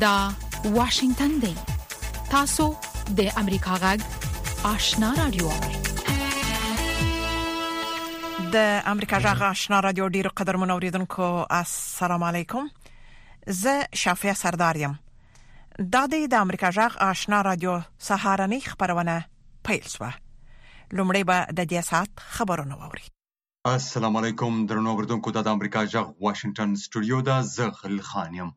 دا واشنگتن دی تاسو د امریکا غږ آشنا رادیو د امریکا غږ آشنا رادیو ډیرو قدر منوریدونکو السلام علیکم زه شافیا سردار یم دا د امریکا غږ آشنا رادیو سهارنی خبرونه پیل شوه لومړی به د دې سات خبرونه ووري السلام علیکم درنو اوریدونکو د امریکا جغ واشنگټن سټوډیو دا زه خلیل خان یم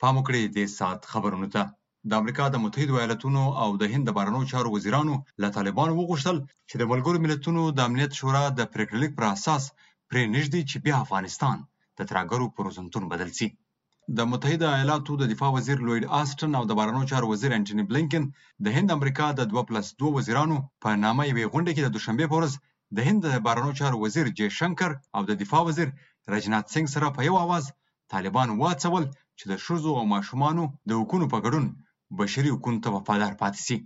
پام وکړئ د سات خبرونو ته د امریکا د متحدو ایالاتونو او د هند د بهرنیو چارو وزیرانو له طالبانو وغوښتل چې د ملګرو ملتونو د امنیت شورا د پریکړه لیک پر اساس پرې نږدې چې بیا افغانستان د ترهګرو په روزنتون بدل شي د متحده ایالاتو د دفاع وزیر لوید آسټن او د بهرنیو چارو وزیر انټوني بلینکن د هند امریکا د دوه پلس دوه وزیرانو په نامه یوې غونډې کې د دوشنبې په ورځ د هند د بهرنیو چارو وزیر جې شنکر او د دفاع وزیر رجنات سنګ سره په یو اواز طالبان وهڅول چې د ښځو او ماشومانو د حقونو په ګډون بشري حقونو ته وفادار پاتې شي.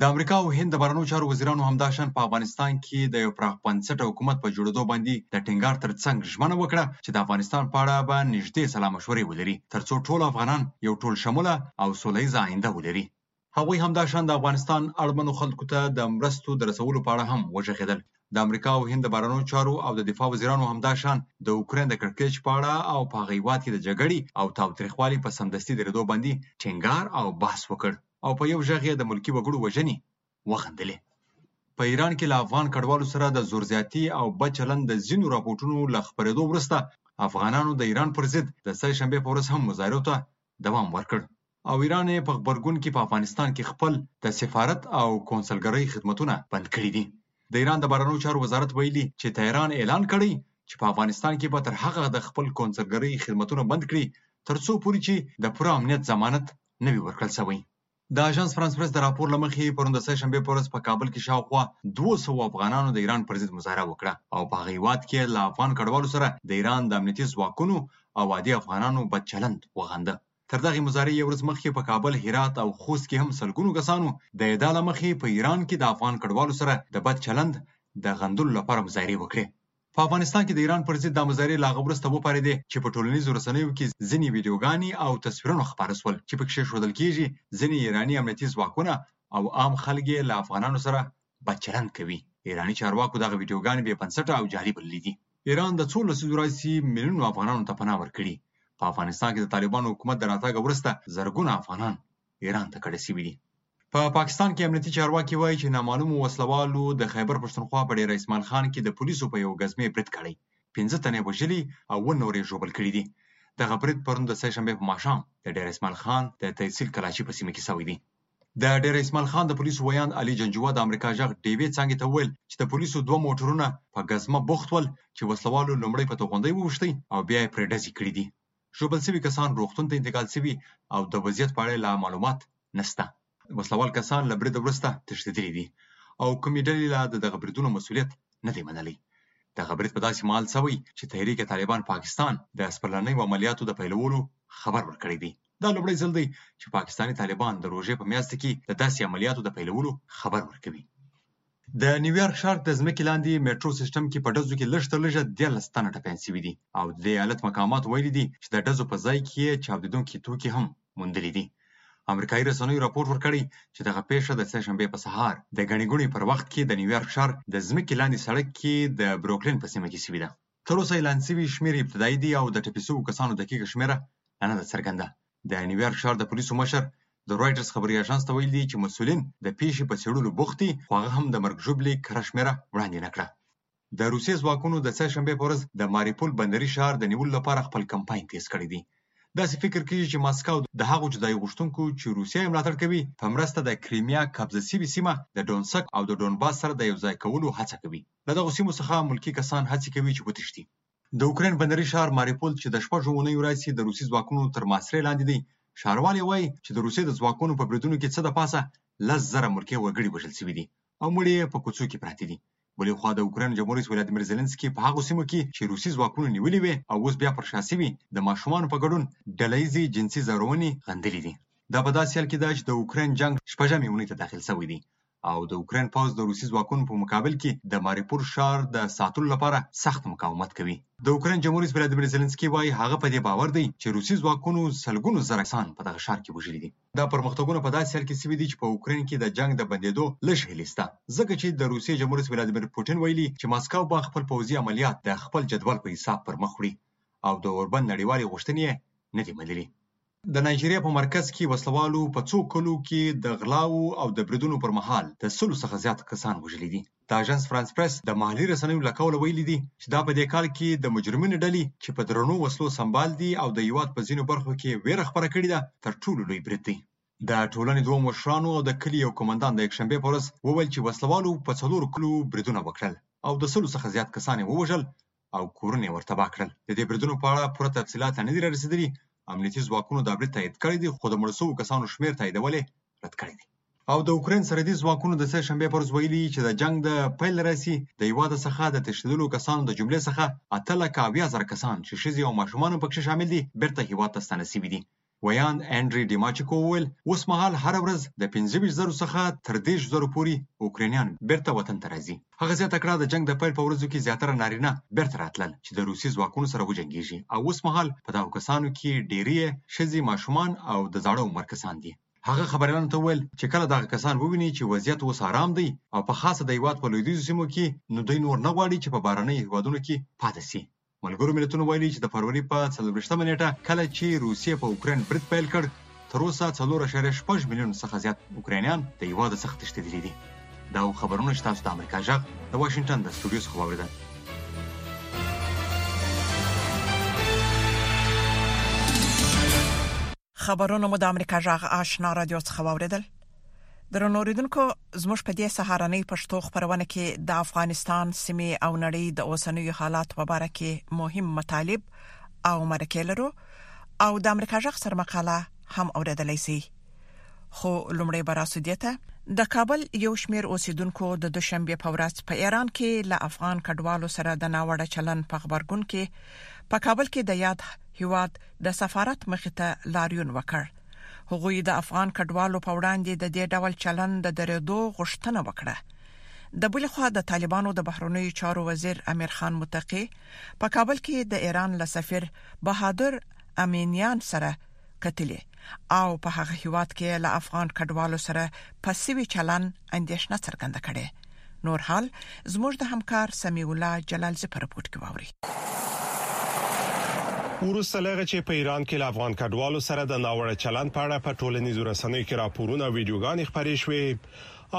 د امریکا او هند د بهرنیو چارو وزیرانو همداشان په افغانستان کې د یو پراخ بنسټه حکومت په جوړېدو باندې د ټینګار تر څنګ ژمنه وکړه چې د افغانستان په اړه به نږدې سلا مشورې ولري ترڅو ټول افغانان یو ټول شموله او سوله ییزه آینده ولري. هغوی همداشان د افغانستان اړمنو خلکو ته د مرستو د رسولو په اړه هم وږغېدل. د امریکا او هند د بهرنیو چارو او د دفاع وزیرانو همداشان د اوکراین د کړکېچ په اړه او په هغه هېواد کې د جګړې او تاوتریخوالي په سمدستي درېدو باندې ټینګار او بحث وکړ. او په یو ږغ یې د ملکي وګړو وژنې وغندلې. په ایران کې له افغان کډوالو سره د زورزیاتي او بد چلند د ځینو راپورټونو له خپرېدو وروسته افغانانو د ایران پر ضد د سه شنبې په ورځ هم مظاهرو ته دوام ورکړ او ایران یې په غبرګون کې په افغانستان کې خپل د سفارت او کونسلګرۍ خدمتونه بند کړي دي. د ایران د بهرنیو چارو وزارت ویلي چې تهران اعلان کړی چې په افغانستان کې به تر هغه د خپل کونسلګرۍ خدمتونه بند کړي ترڅو پورې چې د پوره امنیت ضمانت نه وي ورکړل شوی. د اژانس فرانس پرس د راپور له مخې، پرون د سه شنبې په ورځ په کابل کې شاوخوا دوو سوو افغانانو د ایران پر ضد مظاهره وکړه او په هغه هېواد کې یې له افغان کډوالو سره د ایران د امنیتي ځواکونو او عادي افغانانو بد چلند وغنده. تر دغې مظاهرې یوه ورځ مخکې په کابل، هرات او خوست کې هم سلګونو کسانو د ادعا له مخې په ایران کې د افغان کډوالو سره د بد چلند د غندلو لپاره مظاهرې وکړې. په افغانستان کې د ایران پر ضد دا مظاهرې له هغه وروسته وپارېدې چې په ټولنیزو رسنیو کې ځینې ویډیوګانې او تصویرونه خپاره شول چې پکې ښودل کېږي ځینې ایراني امنیتي ځواکونه او عام خلک یې له افغانانو سره بد چلند کوي. ایراني چارواکو دغه ویډیوګانې بې بنسټه او جعلي بللې دي. ایران د څو لسیزو راهیسې میلیونو افغانانو ته پناه ورکړي. په افغانستان کې د طالبانو حکومت د راتګه وروسته زرګونه افغانان ایران ته کډه شوي دي. په پاکستان کې امنیتي چارواکي وایي چې نامعلومو وسلوالو د خیبر پښتونخوا په ډېره اسمال خان کې د پولیسو په یو ګزمې برید کړی، پنځه تنه یې وژلي او اووه نور یې ژوبل کړي دي. دغه برید پرون د سه شنبې په ماښام د ډېره اسمال خان د تحصیل کلاچي په سیمه کې شوی دی. د ډېره اسمال خان د پولیسو ویاند علي جنجوه د امریکا ږغ ډیوې څانګې ته وویل چې د پولیسو دوه موټرونه په ګزمه بوخت ول چې وسلوالو لومړی په توغندۍ ووښتی او بیا یې پرې ډزې کړې دي. ژوبل سوي کسان روغتون ته انتقال سوي او د وضعیت په اړه لا معلومات نسته. وسله وال کسان له بریده وروسته تښتېدلي دي او کومي ډلي لا د دغه بریدونو مسولیت نه دی منلی. دغه برید په داسي مهال سوی چي تحریک طالبان پاکستان د سپرلنیو عملیاتو د پیلولو خبر ورکړی دی. دا لومړی ځل دی چي پاکستاني طالبان د روژې په میاشت کي د داسي عملیاتو د پیلولو خبر ورکوي. د نیویارک ښار د ځمکې لاندې میټرو سیستم کې په ډزو کې لږ تر لږه دیارلس تنه ټپیان شوي دي او د دې ایالت مقاماتو ویلي دي چې د ډزو په ځای کې یې چاودېدونکي توکي هم موندلي دي. امریکایي رسنیو راپور ورکړی چې دغه پېښه د سه شنبې په سهار د ګڼې ګوڼې پر وخت کې د نیویارک ښار د ځمکې لاندې سړک کې د بروکلین په سیمه کې شوې ده. تر اوسه اعلان شوي شمېرې ابتدايي دي او د ټپي شوو کسانو دقیقه شمېره لا نه ده څرګنده. د نیویارک ښار د پولیسو مشر د رویټرز خبري اژانس ته ویلي دي چې مسؤلین د پېښې په څېړلو بوخت دي، خو هغه هم د مرګ ژوبلې کره شمېره وړاندې نه کړه. د روسیې ځواکونو د سه شنبې په ورځ د ماریپول بندري ښار د نیولو لپاره خپل کمپاین تېز کړی دی. داسې فکر کېږي چې ماسکو د هغو جدایي غوښتونکو چې روسیه یې ملاتړ کوي په مرسته د کریمیا قبضه شوې سیمه د ډونسک او د ډونباس سره د یوځای کولو هڅه کوي. له دغو سیمو څخه ملکي کسان هڅې کوي چې وتښتي. د اوکراین بندري ښار ماریپول چې د شپږ اوونیو راهیسې د روسي ځواکونو تر محاصرې لاندې دی، ښاروالې وایي چې د روسیې د ځواکونو په بریدونو کې څه د پاسه لس زره ملکي وګړي وژل شوي دي او مړي یې په کوڅو کې پراته دي. بلې خوا د اوکراین جمهور رئیس ولادیمیر زیلنسکي په هغو سیمو کې چې روسي ځواکونو نیولې وې او اوس بیا پر شا شوي، د ماشومانو په ګډون ډله ییزې جنسي ځورونې غندلې دي. دا په داسې حال کې ده چې د اوکراین جنګ شپږمې اونۍ ته داخل شوی دی او د اوکراین پوځ د روسي ځواکونو په مقابل کې د ماریپور ښار د ساتلو لپاره سخت مقاومت کوي. د اوکراین جمهور رئیس ولادیمیر زیلنسکي وایي، هغه په دې باور دی چې روسي ځواکونو سلګونو زره کسان په دغه ښار کې وژلي دي. دا پرمختګونه په داسې حال کې شوي دي چې په اوکراین کې د جنګ د بندېدو لږ هیلې شته، ځکه چې د روسیې جمهور رئیس ولادیمیر پوتین ویلي چې ماسکو به خپل پوځي عملیات د خپل جدول په حساب پرمخ وړي او د اوربند نړیوالې غوښتنې یې نه دي منلي. د نایجیریا په مرکز کې وسلوالو په څو کلو کې د غلاو او د بریدونو پر مهال د سلو څخه زیات کسان وژلي دي د اژانس فرانس پریس د محلي رسنیو له قوله ویلي دي چې دا په دې کال کې د مجرمینې ډلې چې په درنو وسلو سمبال دي او د هیواد په ځینو برخو کې ویره خپره کړې ده تر ټولو لوی برید دی د ټولنې دوه مشرانو او د کلي یو قومندان د یکشنبې په ورځ وویل چې وسلوالو په څلورو کلو بریدونه وکړل او د سلو څخه زیات کسان یې ووژل او کورونه یې ورتباه کړل. د دې بریدونو په اړه پوره تفصیلات لا نه دي رارسېدلي، امنیتي ځواکونو دا برید تایید کړی دی، خو د مړو شوو کسانو شمېر تاییدول یې رد کړی دی. او د اوکراین سرحدي ځواکونو د سه شنبې پر ورځ ویلي چې د جنګ د پیل نه راهیسې د هېواده څخه د تښتېدلو کسانو د جملې څخه اته لکه اویا زره کسان چې ښځې او ماشومان هم پکښې شامل دي بېرته هېواد ته ستانه شوي دي. ویاند انډري ډیماچیکو وویل، اوس مهال هره ورځ د پنځه ویشت زرو څخه تر دېرش زرو پورې اوکرینیان بېرته وطن ته راځي. هغه زیاته کړه، د جنګ د پیل په ورځو کې زیاتره نارینه بېرته راتلل چې د روسي ځواکونو سره وجنګېږي او اوس مهال په دغو کسانو کې ډېری یې ښځې، ماشومان او د زاړه عمر کسان دي. هغه خبریالانو ته وویل چې کله دغه کسان وویني چې وضعیت اوس ارام دی او په خاصه د هېواد په لویدیځو سیمو کې، نو دوی نور نه غواړي چې په بهرنیو هېوادونو کې پاتې شي. ملګرو ملتونو ویلي چې د فروري په څلورویشتمه نیټه کله چې روسیې په اوکراین برید پیل کړ تر اوسه څلور اعشاریه شپږ میلیون څخه زیات اوکراینیان د هیواد څخه تښتېدلي دي دا خبرونه چې تاسو د امریکا ژغ د واشنگټن د سټوډیو څخه واوریدل خبرونه مو د امریکا جغ آشنا رادیو څخه واوریدل درنو اوریدونکو زموږ په دې سهارنۍ پښتو خبرونه کې د افغانستان سیمه او نړۍ د اوسنوي حالات په اړه کې مهم مطالب او مرکه لرو او د امریکا جغ سر مقاله هم اوریدلای شي خو لومړی براسو دیته د کابل یو شمیر اوسیدونکو د دوشنبه په ورځ په ایران کې له افغان کډوالو سره د ناوړه چلن په خبرګون کې په کابل کې د یاد هیواد د سفارت مخې ته لاریون وکړ هغوی د افغان کډوالو په وړاندې د دې ډول چلند د درېدو غوښتنه وکړه د بل خوا د طالبانو د بهرنیو چارو وزیر امیر خان متقی په کابل کې د ایران له سفیر بهادر امینیان سره کتلی او په هغه هیواد کې له افغان کډوالو سره پسوي چلن اندیشنه څرګنده کړې نور حال زموږ د همکار سمیع الله جلالزی په رپورټ کې واوري. وروسته لغه چې په ایران کې له افغان کډوالو سره د ناوړه چلند په اړه په ټولنیزو رسنیو کې راپورونه او ویډیوګانې خبرې شوې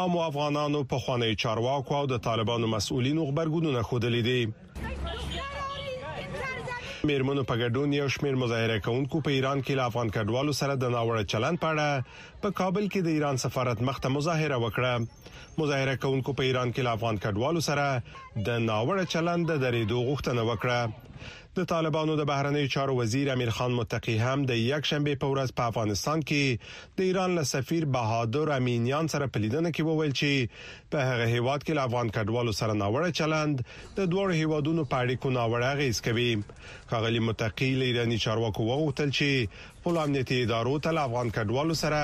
عامو افغانانو په خواني چارواکو او د طالبانو مسؤلینو خبرګونونه خوده لیدي میرمنو په ګډون یو شمیر مظاهره کوونکو په ایران کې له افغان کډوالو سره د ناوړه چلند په اړه په کابل کې د ایران سفارت مخته مظاهره وکړه مظاهره کوونکو په ایران کې له افغان کډوالو سره د ناوړه چلند د درېدو غوښتنه وکړه د طالبانو د بهرنیو چارو وزیر امیر خان متقی هم د یک شنبه په ورځ په افغانستان کې د ایران له سفیر بهادر امینیان سره په لیدنه کې وویل چې په هغه هیواد کې له افغان کډوالو سره ناوړه چلند د دواړو هیوادونو په اړیکو ناوړه اغیز کوي کاغلی متقی له ایرانی چارواکو وغوښتل چې خپلو امنیتي ادارو ته له افغان کډوالو سره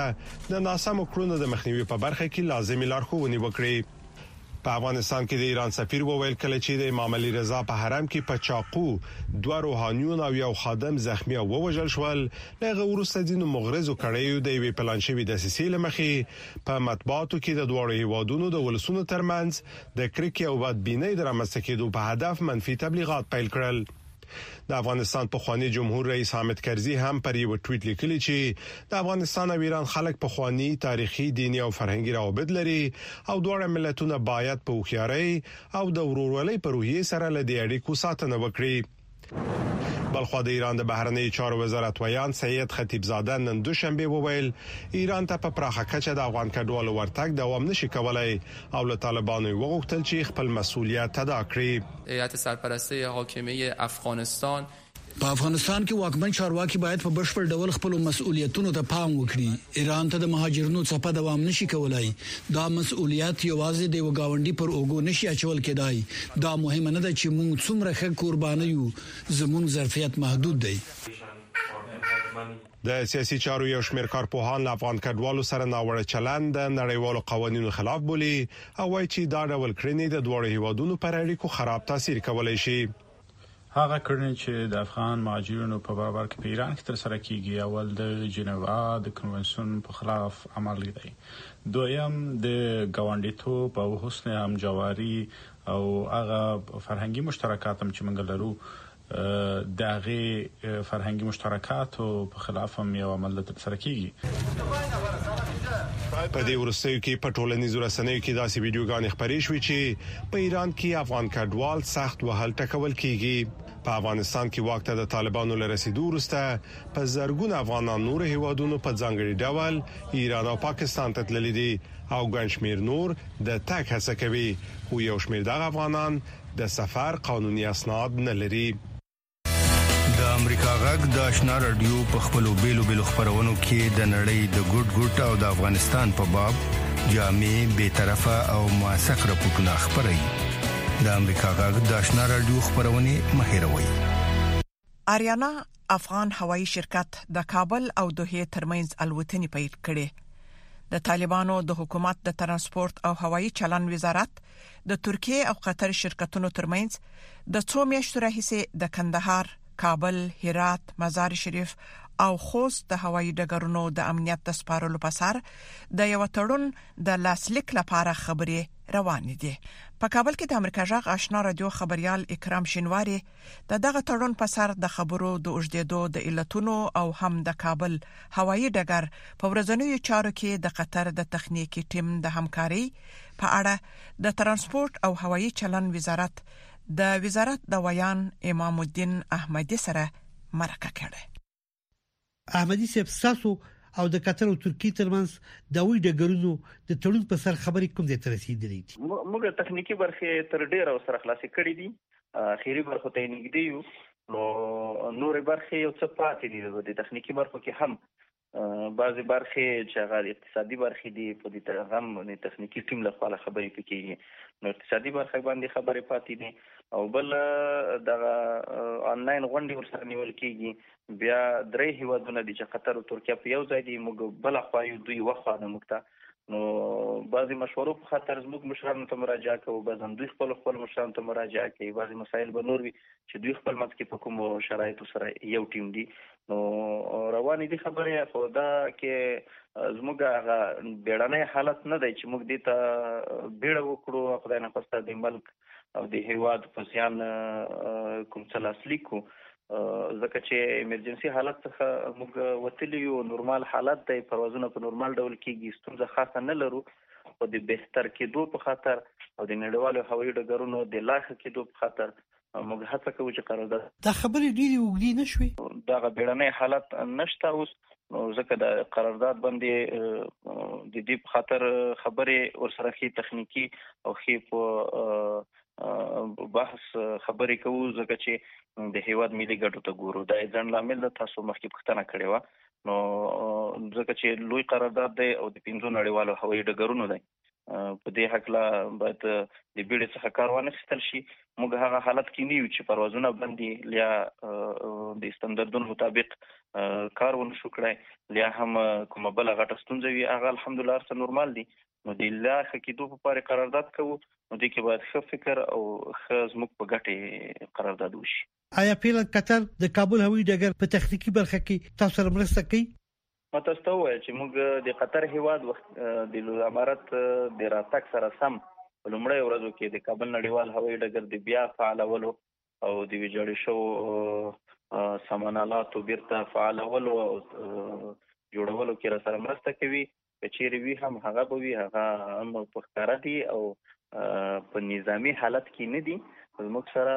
د ناسمو کړنو د مخنیوي په برخه کې لازمې لارښوونې وکړي. په افغانستان کې د ایران سفیر وویل، کله چې د امام علي رضا په حرم کې په چاقو دوه روحانیون او یو خادم زخمي او ووژل شول، له هغه وروسته ځینو مغرضو کړیو د یوې پلان شوې دسیسې له مخې په مطبوعاتو کې د دواړو هېوادونو د ولسونو ترمنځ د کرکې او بدبینۍ د رامنځته کېدو په هدف منفي تبلیغات پیل کړل. د افغانستان پخوانی جمهور رئیس حامد کرزي هم پر یو ټویټ لیکلی چې د افغانستان او ایران خلک پخوانی تاریخي دیني او فرهنګي روابط لري او دواړه ملتونه باید په هوښیارۍ او د ورورولۍ په روحیه سره له دې اړیکو ساتنه وکړي بلخوا د ایران د بهرنیو چارو وزارت ویاند سید خطیبزاده نن دوشنبه وویل ایران ته په پراخه کچه د افغان کډوالو ورتګ دوام نشي کولای او له طالبانو وغوښتل چې خپل مسولیت ادا کړي هیئت سرپرسته حاکمه افغانستان. په افغانستان کې واکمن چارواکي باید په بشپړ ډول خپلو مسؤلیتونو ته پام وکړي. ایران ته د مهاجرینو څپه دوام نشي کولای. دا مسؤلیت یوازې د یوه ګاونډي پر اوږو نشي اچول کېدای. دا مهمه نه ده چې موږ څومره ښه کوربانه یو، زموږ ظرفیت محدود دی. د سیاسي چارو یو شمېر کارپوهان له افغان کډوالو سره ناوړه چلند د نړیوالو قوانینو خلاف بولي او وایي چې دا ډول کړنې د دواړو هیوادونو پر اړیکو خراب تاثیر کولای شي. هغه کړنې چې د افغان مهاجرینو په برابر کې په ایران کې ترسره کېږي، اول د جنیوا د کنوانسیون په خلاف عمل دی، دویم د ګاونډیتوب او حسن همجواري او هغه فرهنګي مشترکات هم چې موږ لرو د هغې فرهنګي مشترکاتو په خلاف هم یو عمل د ترسره کیږي. په دې وروستیو کې په ټولنیزو رسنیو کې داسې ویډیوګانې خپرې شوې چې په ایران کې افغان کډوال سخت وهل ټکول کیږي. په افغانستان کې واک ته د طالبانو له رسیدو وروسته په زرګونه افغانان نورو هیوادونو په ځانګړي ډول ایران او پاکستان ته تللي دي او ګڼ شمیر نور د تګ هڅه کوي خو یو شمیر دغه افغانان د سفر قانوني اسناد نه لري. د امریکا غږ د اشنا رادیو په خپلو بیلو بیلو خپرونو کې د نړۍ د ګډ ګډ او د افغانستان په باب جامع، بې طرفه او موثق رپوټونه خپروي. د امریکا غږ د اشنا رادیو خپرونې مه هېروئ. اریانا افغان هوایي شرکت د کابل او دوحې ترمنځ الوتنې پیل کړې. د طالبانو د حکومت د ترانسپورت او هوایي چلن وزارت د ترکیې او قطر شرکتونو ترمنځ د څو میاشتو راهیسې د کندهار، کابل، هرات، مزار شریف او خوست د هوایي ډګرونو د امنیت د سپارلو په سر د یو تړون د لاسلیک لپاره خبرې روانې دي. په کابل کې د امریکا غږ آشنا رادیو خبریال اکرام شینواری د دغه تړون په سر د خبرو د اوږدېدو د علتونو او هم د کابل هوایي ډګر په ورځنیو چارو کې د قطر د تخنیکي ټیم د همکارۍ په اړه د ترانسپورت او هوایي چلن وزارت د وزارت د ویان امام الدین احمدي سره مرکه کړې. احمدي صاحب ستاسو او د قطر او ترکیې ترمنځ د وی ډګرونو د تړون په سر خبرې کوم ځای ته رسیدلې دي موږ تخنیکی برخې تر ډیره سره خلاصې کړې دي خیری برخو ته نږدې یو نو نور برخې یو څه پاتې دي د تخنیکی برخو کې هم بعضی برخې چې هغه اقتصادي برخې دي په دې ترغم د تخنیکی ټیم له خوا خبرې پکې نو اقتصادي برخې باندې خبرې پاتې دي او بل دغه انلاین غونډې ورسره نیول کیږي بیا درې هیوادونه دي چې قطر او ترکیه په یو ځای دي موږ بل خو یو دوی وخوا نه موږ ته نو بعضی مشورو په خاطر زموږ مشرانو ته مراجعه کوو بعض هم دوی خپل خپل مشرانو ته مراجعه کوي بعضی مسایل به نور وي چې دوی خپل منځ کې په کوم شرایطو سره یو ټیم دي نو روانې دي خبرې خو دا کې زموږ هغه بیړنی حالت نه دی چې موږ دې ته بیړه وکړو خدای نه خواسته د ملک او د هیواد په زیان کوم څه لاسلیک کو ځکه چې ایمرجنسي حالت څخه موږ وتلی یو نورمال حالت دی پروازونه په نورمال ډول کیږي ستونزه خاصه نه لرو خو د بهتر کېدو په خاطر او د نړیوالو هوایي ډګرونو د لا ښه کېدو په خاطر موږ هڅه کوو چې قرارداد دا خبرې ډېرې اوږدې نه شوې؟ دغه بیړنی حالت نشته اوس نو ځکه د قرارداد باندې د دې په خاطر خبرې ورسره خې تخنیکی او خې په بحث خبرې کوو ځکه چې د هیواد ملي ګټو ته ګورو دا ځن لامل د تاسو مخکې پښتنه کړې و نو ځکه چې لوی قرارداد دی او د پنځو نړیوالو هوایي ډګرونو دی په دې هکله باید د بیړې څخه کار وانه خستل شي موږ هغه حالت کې نیو چې پروازونه باندې لیا د استانداردونو مطابق کار ونه شو کړای لیا هم کومه بل غټه ستونزه وي هغه الحمدلله سره نورمال دي نو د لا خکېدو په پاره قرارداد کوو نو د کې باید ښه فکر او ښه زموږ په ګټه قرارداد وشي آیا فعلا قطر د کابل هوایي ډګر په تخنیکی برخه کې تاسو سره مرسته کوي ما تاسو ته وویل چې موږ د قطر هېواد وخت د لویدامارت د راتګ سره سم په لومړیو ورځو کې د کابل نړیوال هوایي ډګر د بیا فعالولو او د ویجاړې شوو سامانالاتو بیرته فعالولو او جوړولو کې را سره مرسته کوي که چیرې وي هم هغه به وي هغه هم په ښکاره دي او په نظامی حالت کې نه دي زموږ سره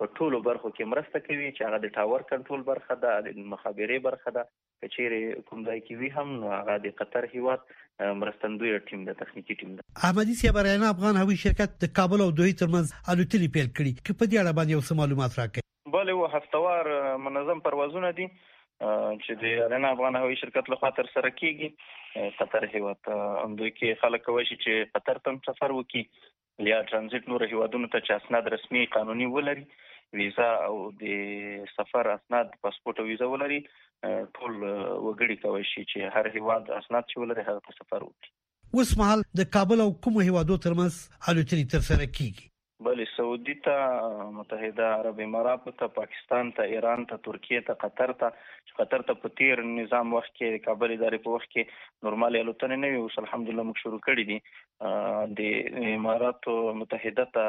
په ټولو برخو کې مرسته کوي چې هغه د ټاور کنټرول برخه ده د مخابرې برخه ده که چیرې کوم ځای کې وي هم نو هغه د قطر هیواد مرستندوی ټیم ده تخنیکی ټیم ده احمدي صاحب رینا افغان هوایي شرکت د کابل او دوحې ترمنځ الوتنې پیل کړي که په دې اړه باندې یو څه معلومات راکړئ بله و هفته وار منظم پروازونه دي چې د ارینا افغان هوایي شرکت لخوا تر سره کیږي قطر هیواد ته همدوی کې خلک کوي چې قطر ته سفر وکړي یا ترانزیت نور هیوادونو ته چې اسناد رسمي قانوني ولري ویزا او د سفر اسناد پاسپورت او ویزا ولري ټول وګړي کوي چې هر هیواد اسناد چې ولري هغه ته سفر وکړي اوس مهال د کابل او کومو هېوادو ترمنځ الوتنې ترسره کېږي؟ بله، سعودي ته، متحده عرب اماراتو ته، پاکستان ته، ایران ته، ترکیې ته، قطر ته، چې قطر ته په تېر نظام وخت کې، د کابل ادارې په وخت کې نورمالې الوتنې نه وې، اوس الحمدالله موږ شروع کړې دي. د اماراتو متحده ته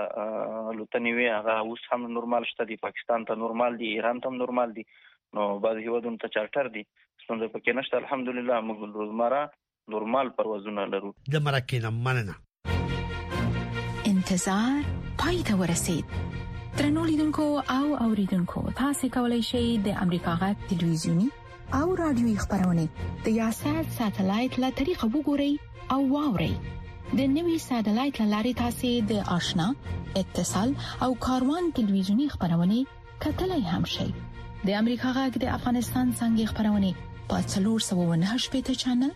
الوتنې وې، هغه اوس هم نورمال شته دي، پاکستان ته نورمال دي، ایران ته هم نورمال دي، نو بعضې هېوادونو ته چارټر دي، ستونزه په کې نشته الحمدالله. موږ روزمره نورمال پروازونه لرو د مرکې نه مننه انتظار پای ته ورسید ترنو لیدونکو او اوریدونکو تاسو کولی شئ د امریکا غا ټلویزیونی او رادیوي خبرونه د یاسر ساتلایت له طریقه وګورئ او واورئ د نوي ساتلایت لارې تاسو د آشنا اتصال او کاروان ټلویزیونی خبرونه کتلای هم شئ د امریکا غږ د افغانستان څنګه خبرونه په 398 چینل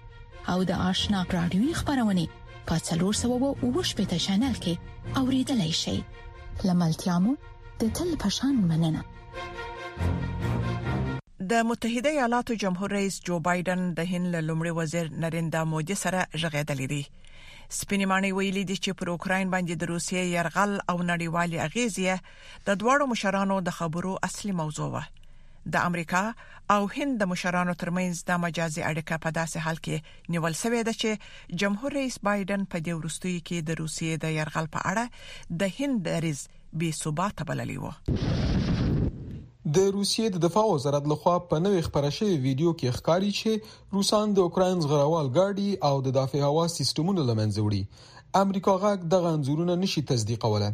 او د آشنا رادیوي خبرونه په 398 چینل کې اوریدلای شئ لملتيامو د تل پشان مننه د متحده ایالاتو جمهور رئیس جو بایدن د هند له لومړي وزیر نریندا مودي سره ژغېدلې دي سپینې معنی ویلي دي چې پر اوکرين باندې د روسیې يرغل او نړیوالي اغیزې د دواړو مشرانو د خبرو اصلي موضوع وه د امریکا او هند د مشرانو ترمنځ د مجازي اړیکه په داسې حال کې نیول شوې ده چې جمهور رئیس بایدن په دې وروستیو کې د روسیې د يرغل په اړه د هند دریز بې ثبات بللی و د روسیې د دفاع وزارت لخوا په نوې خبره شوې ویډیو کې ښکاري چې روسان د اوکرين زغروال ګاډي او د دافع هوا سیستمونو لمنځه وړي امریکا غاګ د غنځورونه نشي تصدیقوله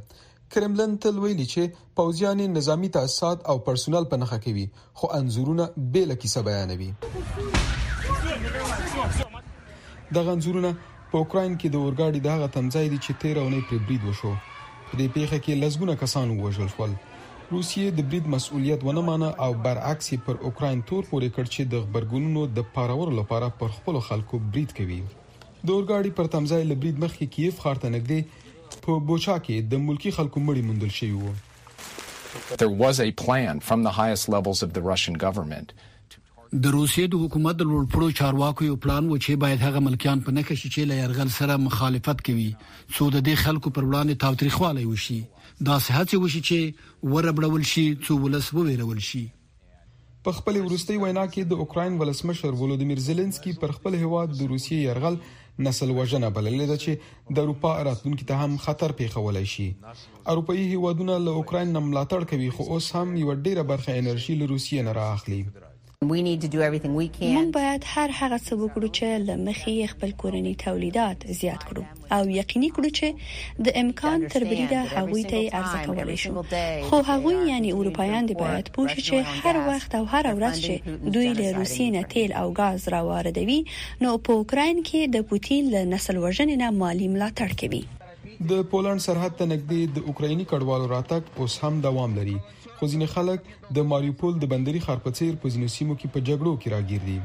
کرملن تل ویلي چې پوځیان یې نظامي تاسیسات او پرسونل په نښه کوي، خو انځورونه بېله کیسه بیانوي. دغه انځورونه په اوکراین کې د اورګاډي د هغه تمځای دي چې تېره اونۍ پرې برید وشو. په دې پیښه کې لسګونه کسان ووژل شول. روسیې د برید مسؤلیت ونه مانه او برعکس یې پر اوکراین تور پورې کړ چې د غبرګونونو د پارولو لپاره پر خپلو خلکو برید کوي. د اورګاډي پر تمځای له برید مخکې کیف ښار ته نږدې په بوچا کې د ملکي خلکو مړي موندل شوي وو. There was a plan from the highest levels of the Russian government د روسیې د حکومت د لوړپوړو چارواکو یو پلان و چې باید هغه ملکیان په نښه شي چې له یرغل سره مخالفت کوي څو د دې خلکو پر وړاندې تاوتریخوالی وشي داسې هڅې وشي چې وربړول شي څو ولس وویرول شي په خپلې وروستۍ وینا کې د اوکراین ولسمشر ولودیمیر زیلنسکي پر خپل هیواد د روسیې یرغل نسل وژنه بللې ده چې د اروپا راتلونکي ته هم خطر پیښولای شي اروپאי هیوادونه له اوکراین نه ملاتړ کوي خو اوس هم یو ډیره برخه انرژي له روسیې نه رااخلي موږ باید هر هغه څه وکړو چې له مخې خپل کورنی تولیدات زیات کړو او یقیني کړو چې د امکان تر بریده هغوی ته یې عرضه کولای شو، خو هغوی یعنې اروپایان دې باید پوه شي چې هر وخت او هره ورځ چې دوی له روسیې نه تېل او ګاز را واردوي، نو په اوکراین کې د پوتین له نسل وژنې نه مالي ملاتړ کوي. د پولنډ سرحد ته نږدې د اوکرایني کډوالو راتګ اوس هم دوام لري، خو ځینې خلک د ماریوپول د بندري ښار په څېر په ځینو سیمو کې په جګړو کې راګیر دي.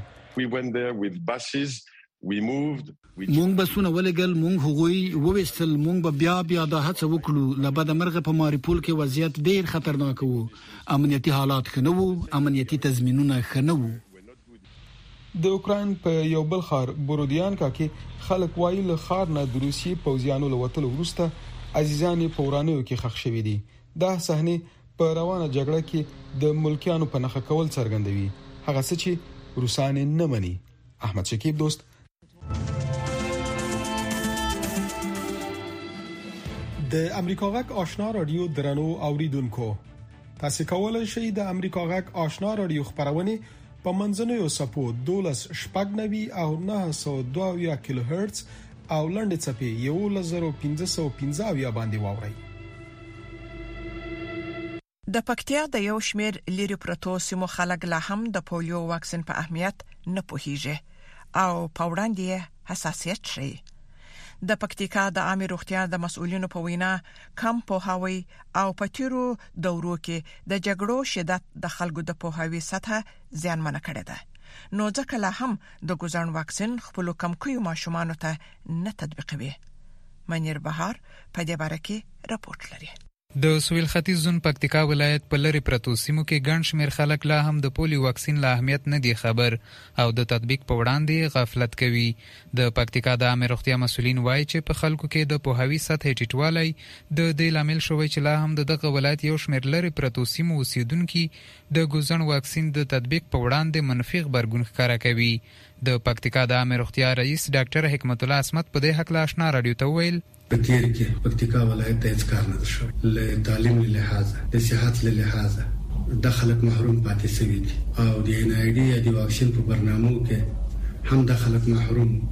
مونږ بسونه ولېږل، مونږ هغوی وویستل، مونږ به بیا بیا دا هڅه وکړو، له بده مرغه په ماریپول کې وضعیت ډېر خطرناک وو، امنیتي حالات ښه نه وو، امنیتي تضمینونه ښه نه وو. د اوکراین په یو بل ښار بورودیانکا کې خلک وايي، له ښار نه د روسیې پوځیانو له وتلو وروسته عزیزان یې په ورانیو کې ښخ شوي دي. دا صحنې په روانه جګړه کې د ملکیانو په نښه کول څرګندوي، هغه څه چې روسان یې نه مني. احمد شکیب دوست د امریکا غک آشنا رادیو درنو اوریدونکو تاسو کولای شئ د امریکا غک آشنا رادیو خبرونه په منځنوي سپو 12 شپږنوي او 902 کیلو هرتز او لنډې چپې 11515 باندې واورئ د پکتیا د یو شمېر لیرې پرتو سیمو خلک لا هم د پولیو واکسین په اهمیت نه پوهیږي او په وړاندې یې حساسیت ښيي. د پکتیکا د عامې روغتیا د مسؤلینو په وینا، کم پوهاوی او په تیرو دورو کې د جګړو شدت د خلکو د پوهاوي سطحه زیانمنه کړې ده، نو ځکه لا هم د ګوزڼ واکسین خپلو کمکیو ماشومانو ته نه تطبیقوي. منیر بهار په دې باره کې رپورټ لري. د سویل ختیځ زون پکتیکا ولایت په لرې پرتو سیمو کې ګڼ شمېر خلک لا هم د پولیو واکسین له اهمیت نه دي خبر او د تطبیق په وړاندې یې غفلت کوي. د پکتیکا د عامې روغتیا مسؤلین وايي چې په خلکو کې د پوهاوي سطحې ټیټوالی د دې لامل شوی چې لا هم د دغه ولایت یو شمېر لرې پرتو سیمو اوسېدونکي د ګوزڼ واکسین د تطبیق په وړاندې منفي غبرګون ښکاره کوي. د پکتیکا د عامې روغتیا رییس ډاکټر حکمت الله عصمت په دې هکله اشنا راډیو ته وویل، په تېر کې پکتیکا ولایت ته هېڅ کار نه دی شوی، له تعلیم له لحاظه، د صحت له لحاظه دا خلک محروم پاتې شوي دي او د اېن اې ډي یا د واکسین په برنامو کې هم دا خلک محروم وو،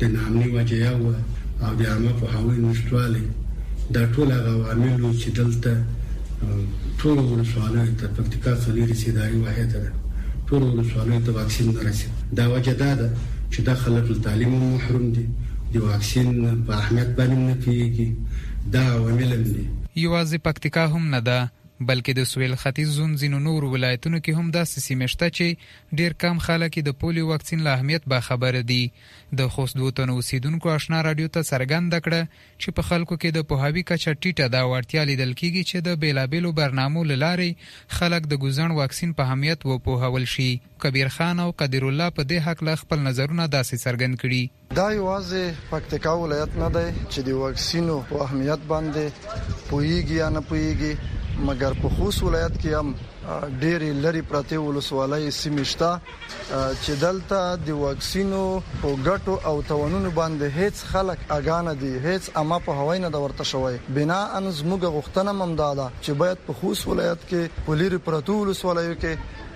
د ناامني وجه یو وه او د عامه پوهاوۍ نشتوالی دا ټول هغه عوامل وو چې دلته ټولو ولسوالیو ته، پکتیکا څلوېرس اداري واحده ده، ټولو ولسوالیو ته واکسین نه رسېده، دا وجه دا ده چې دا خلک له تعلیم هم محروم دي. د واکسین په اهمیت باندې هم نه پوهیږي دا عوامل هم دي. یوازې پکتیکا هم نه ده بلکې د سویل ختیځ زون ځینو نورو ولایتونو کې هم داسې سیمې شته چې ډیر کم خلک یې د پولیو واکسین له اهمیت باخبره دي. د خوست دوو تنو اوسیدونکو اشنا راډیو ته څرګنده کړه چې په خلکو کې د پوهاوي کچه ټیټه ده او اړتیا لیدل کیږي چې د بیلابیلو برنامو له لارې خلک د ګوزڼ واکسین په اهمیت وپوهول شي. کبیر خان او قدیر الله په دې هکله خپل نظرونه داسې څرګند کړي. دا یوازې پکتیکا ولایت نه دی چې د واکسینو په اهمیت باندې پوهیږي یا نه پوهیږي، مګر په خوست ولایت کې هم ډېرې لرې پرتې ولسوالۍ، سیمې شته چې دلته د واکسینو په ګټو او توانونو باندې هېڅ خلک اګاه نه دي، هېڅ عامه پوهاوی نه ده ورته شوی. بناً زموږ غوښتنه هم همدا ده چې باید په خوست ولایت کې په لیرې پرتو ولسوالیو کې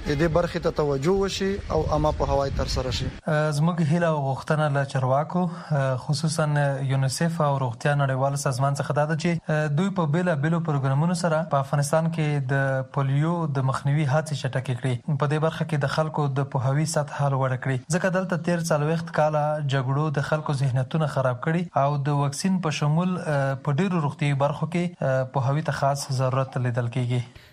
د دې برخې ته توجه وشي او اما پوهاوی ترسره شي. زموږ هیله او غوښتنه له چارواکو خصوصاً یونیسف او روغتیا نړیوال سازمان څخه دا ده چې دوی په بېلا بېلو پروګرامونو سره په افغانستان کې د پولیو د مخنیوي هڅې چټکې کړي، په دې برخه کې د خلکو د پوهاوي سطحه لوړه کړي، ځکه دلته تېر څلوېښت کاله جګړو د خلکو ذهنیتونه خراب کړي او د واکسین په شمول په ډېرو روغتیايي برخو کې پوهاوي ته خاص ضرورت لیدل کېږي.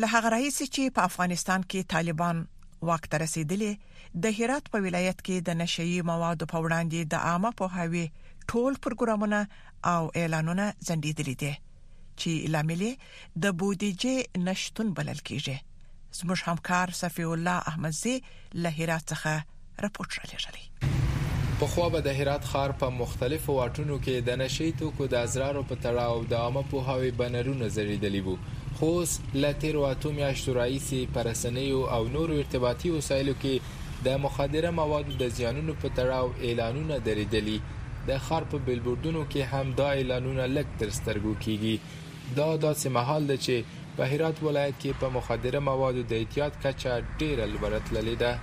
له هغه راهیسې چې په افغانستان کې طالبان واک ته رسیدلي د هرات په ولایت کې د نشئی موادو په وړاندې د عامه پوهاوي ټول پروګرامونه او اعلانونه ځنډېدلي دي چې لامل د بودیجې نشټون بلل کیږي زموږ همکار صفی الله احمدزی له هرات څخه رپورټ را لېږلی. پخوا به د هرات ښار په مختلفو واټونو کې د نشه يي توکو د ازرارو په تړاو د عامه پوهاوي بنرونه ځړېدلي وو، خو اوس له تېرو اتو میاشتو راهیسې په رسنیو او نورو ارتباطي وسایلو کې د مخدره موادو د زیانونو په تړاو اعلانونه درېدلي، د ښار په بېلبوردونو کې هم دا اعلانونه لږ تر سترګو کېږي. دا داسې مهال دی چې په هرات ولایت کې په مخدره موادو د اعتیاد کچه ډېره لوړه تللې ده.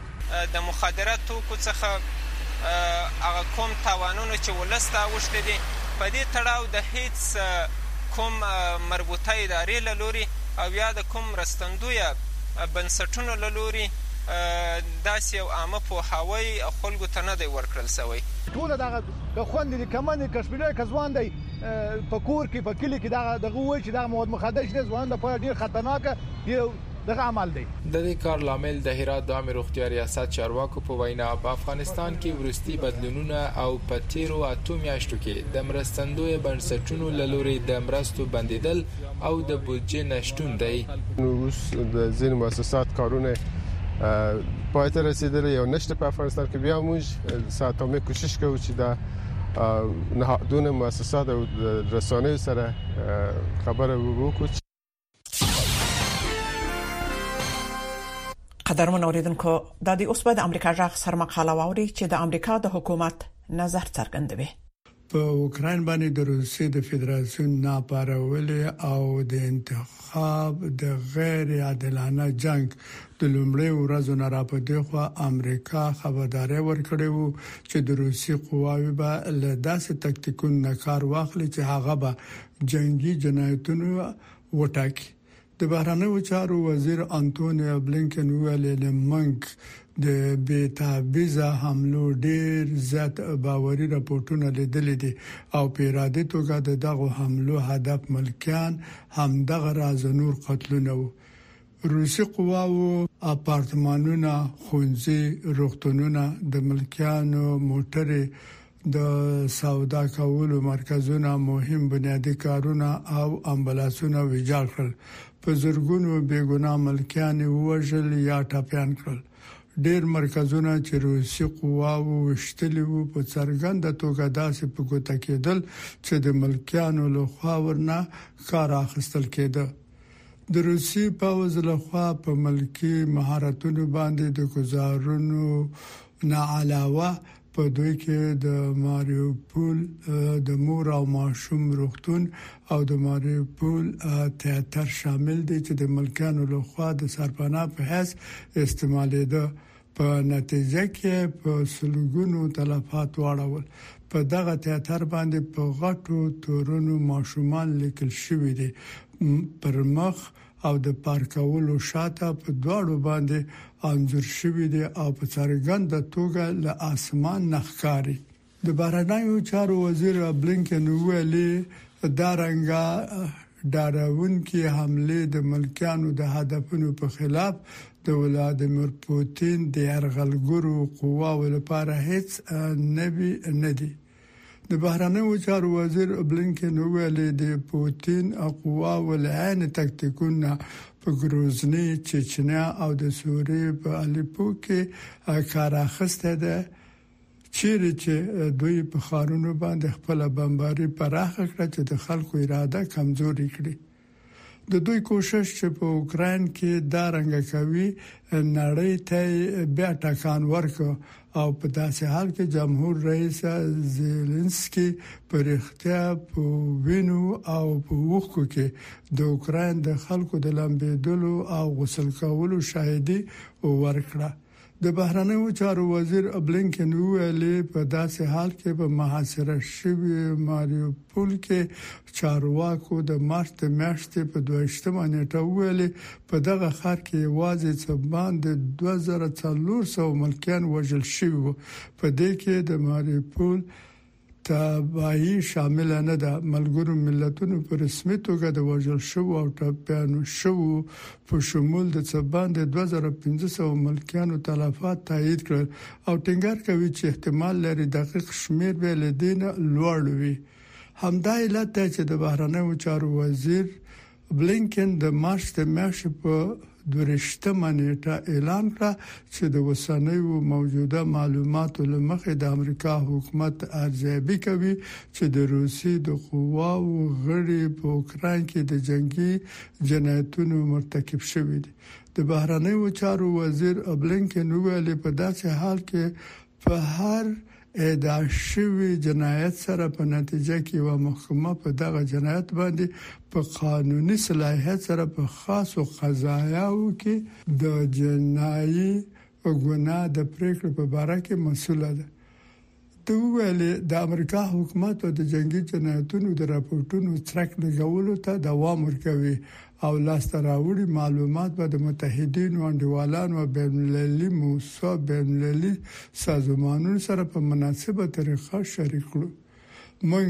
د مخدره توکو څخه هغه کوم تاوانونه چې ولس ته اوښتي دي، په دې تړاو د هېڅ کوم مربوطه ادارې له لوري او یا د کوم مرستندویه بنسټونو له لوري داسې یو عامه پوهاوی خلکو ته نه دی ورکړل شوی. ټوله دغه که خوند دي که مني که شپيلۍ که ځوان دی. په کور کې په کلی کې دا دغه وای چې دا مواد مخدر شته ځوان د پاره ډیر خطرناک یو دغه عمل دی د دې کار لامل د هرات د عامې روغتیا ریاست چارواکو په وینا په افغانستان کې وروستي بدلونونه او په تیرو اتو میاشتو کې د مرستندوی بنسټونو له لوري د مرستو بندیدل او د بودجې نشتون دی نوروز د ځین مؤسسات کارونه پای ته رسیدلی او نشته په افغانستان کې بیا موږ ساعتومه کوشش کوو چې دا نهادونه مؤسسات او رسانه سره خبره وکړو قدرمن اوریدونکو د دې اوس په د امریکا جغ سر مقاله ووري چې د امریکا د حکومت نظر څرګندوي په اوکرين باندې د روسي د فدراسيون ناپارولې او د انتخاب خواب د غیر عادلانه جنګ د لومړیو ورځو نه را په دېخوا امریکا خبرداری ورکړی وو چې د روسي قواوې به له داسې تکتیکونو نه کار واخلي چې هغه به جنګي جنایتونه وټاکي. د بهرنیو چارو وزیر انتوني بلېنکن وویل، موږ د بې تعبیضه حملو ډیر زیات باوري رپوټونه لیدلي دي او په ارادي توګه د دغو حملو هدف ملکیان همدغه راز نور قتلونه وو. روسي قواوو اپارتمانونه، ښونځي، روغتونونه، د ملکیانو موټرې، د سودا کولو مرکزونه، مهم بنیادي کارونه او امبولانسونه ویجاړ کړل، په زرګونو بې ګناه ملکیان یې ووژل یا ټپیان کړل. ډېر مرکزونه چې روسي قواوو ویشتلي وو، په څرګنده توګه داسې په ګوته کېدل چې د ملکیانو له خوا ورنه کار اخیستل کېده. د روسي پوځ له خوا په ملکي مهارتونو باندې د ګوزارونو نه علاوه، په دوی کې د ماریوپول د مور او ماشوم روغتون او د ماریوپول تیاتر شامل دي چې د ملکیانو له خوا د سرپناه په حیث استعمالېده په نتیجه کې په سلګونو تلفات واړول په دغه تیاتر باندې په غټو تورونو ماشومان لیکل شوې دي پر مخ او د پارکولو شاته په دواړو باندې انځور شوي دي او په څرګنده توګه له اسمان نه ښکاري. د بهرنیو چارو وزیر بلینکن وویلي، دا رنګه ډارونکي حملې د ملکیانو د هدفونو په خلاف د ولادیمیر پوتین د یرغلګرو قواوو لپاره هیڅ نوي نه دي. د بهرنیو چارو وزیر بلینکن وویل د پوتین اقوا ول عین تکتیکونه په ګروزنی، چچنیا او د سوریې په الیپو کې کار اخیسته ده چیرې چې دوی په خارونو باندې خپل بمباری پراخه کړه چې د خلکو اراده کمزوري کړي. د دوی کوشش چې په اوکراین کې دا رنګه کوي نړۍ ته یې بیا ټکان ورکړ او په داسې حال کې جمهور رئیس زیلینسکي په رښتیا په وینو او په اوښکو کې د اوکراین د خلکو د لمبیدلو او غسل کولو شاهدي ورکړه. د بهرنیو چارو وزیر بلینکن وویل، په داسې حال کې په محاصره شوي ماریوپول کې چارواکو د مارچ د میاشتې په دوه ویشت مه نیټه وویل، په دغه ښار کې یوازې څه باندې دوه زره څلور سوه ملکیان وژل شوي وو، په دې کې د ماریوپول تباهي شامله نه ده، ملګرو ملتونو په رسمي توګه د وژل شوو او ټپيانو شوو په شمول د څه باندې 2500 ملکيانو تلفات تاييد کړل او ټينګار کوي چې احتمال لري دقيق شمېر به له دې نه لوړ وي. همدا علت دی چې د بهرنيو چارو وزير بلېنکن د مارچ د میاشتې په دوه ویشت مه نېټه اعلان کړه چې د اوسنیو موجوده معلوماتو له مخې د امریکا حکومت ارزیابي کوي چې د روسیې د قواوو غړي په اوکراین کې د جنګي جنایتونو مرتکب شوي دي. د بهرنیو چارو وزیر بلېنکن وویل، په داسې حال کې په هر اعداء شوي جنایت سره په نتیجه کې یوه محکمه په دغه جنایت باندې په قانوني صلاحیت سره په خاصو قضایاو کې د جنایي ګناه د پریکړې په باره کې مسوله ده. ده وویل، د امریکا حکومت به د جنګي جنایتونو د راپورټونو څرک لګولو ته دوام ورکوي او لاسته راوړي معلومات به د متحدینو انډیوالانو او بین المللي موسسو او بین المللي سازمانونو سره په مناسبه طریقه شریک کړو. مونږ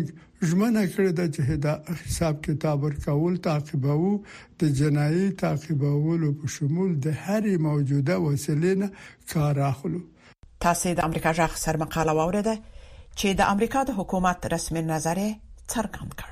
ژمنه کړې ده چې هدا حساب کتاب ورکول تعقیبوو، د جنایي تعقیبولو په شمول د هرې موجوده وسیلې نه کار اخلو. تاسې د امریکا غږ سرمقاله واورېده چې د امریکا د حکومت رسمي نظر یې څرګند کړ.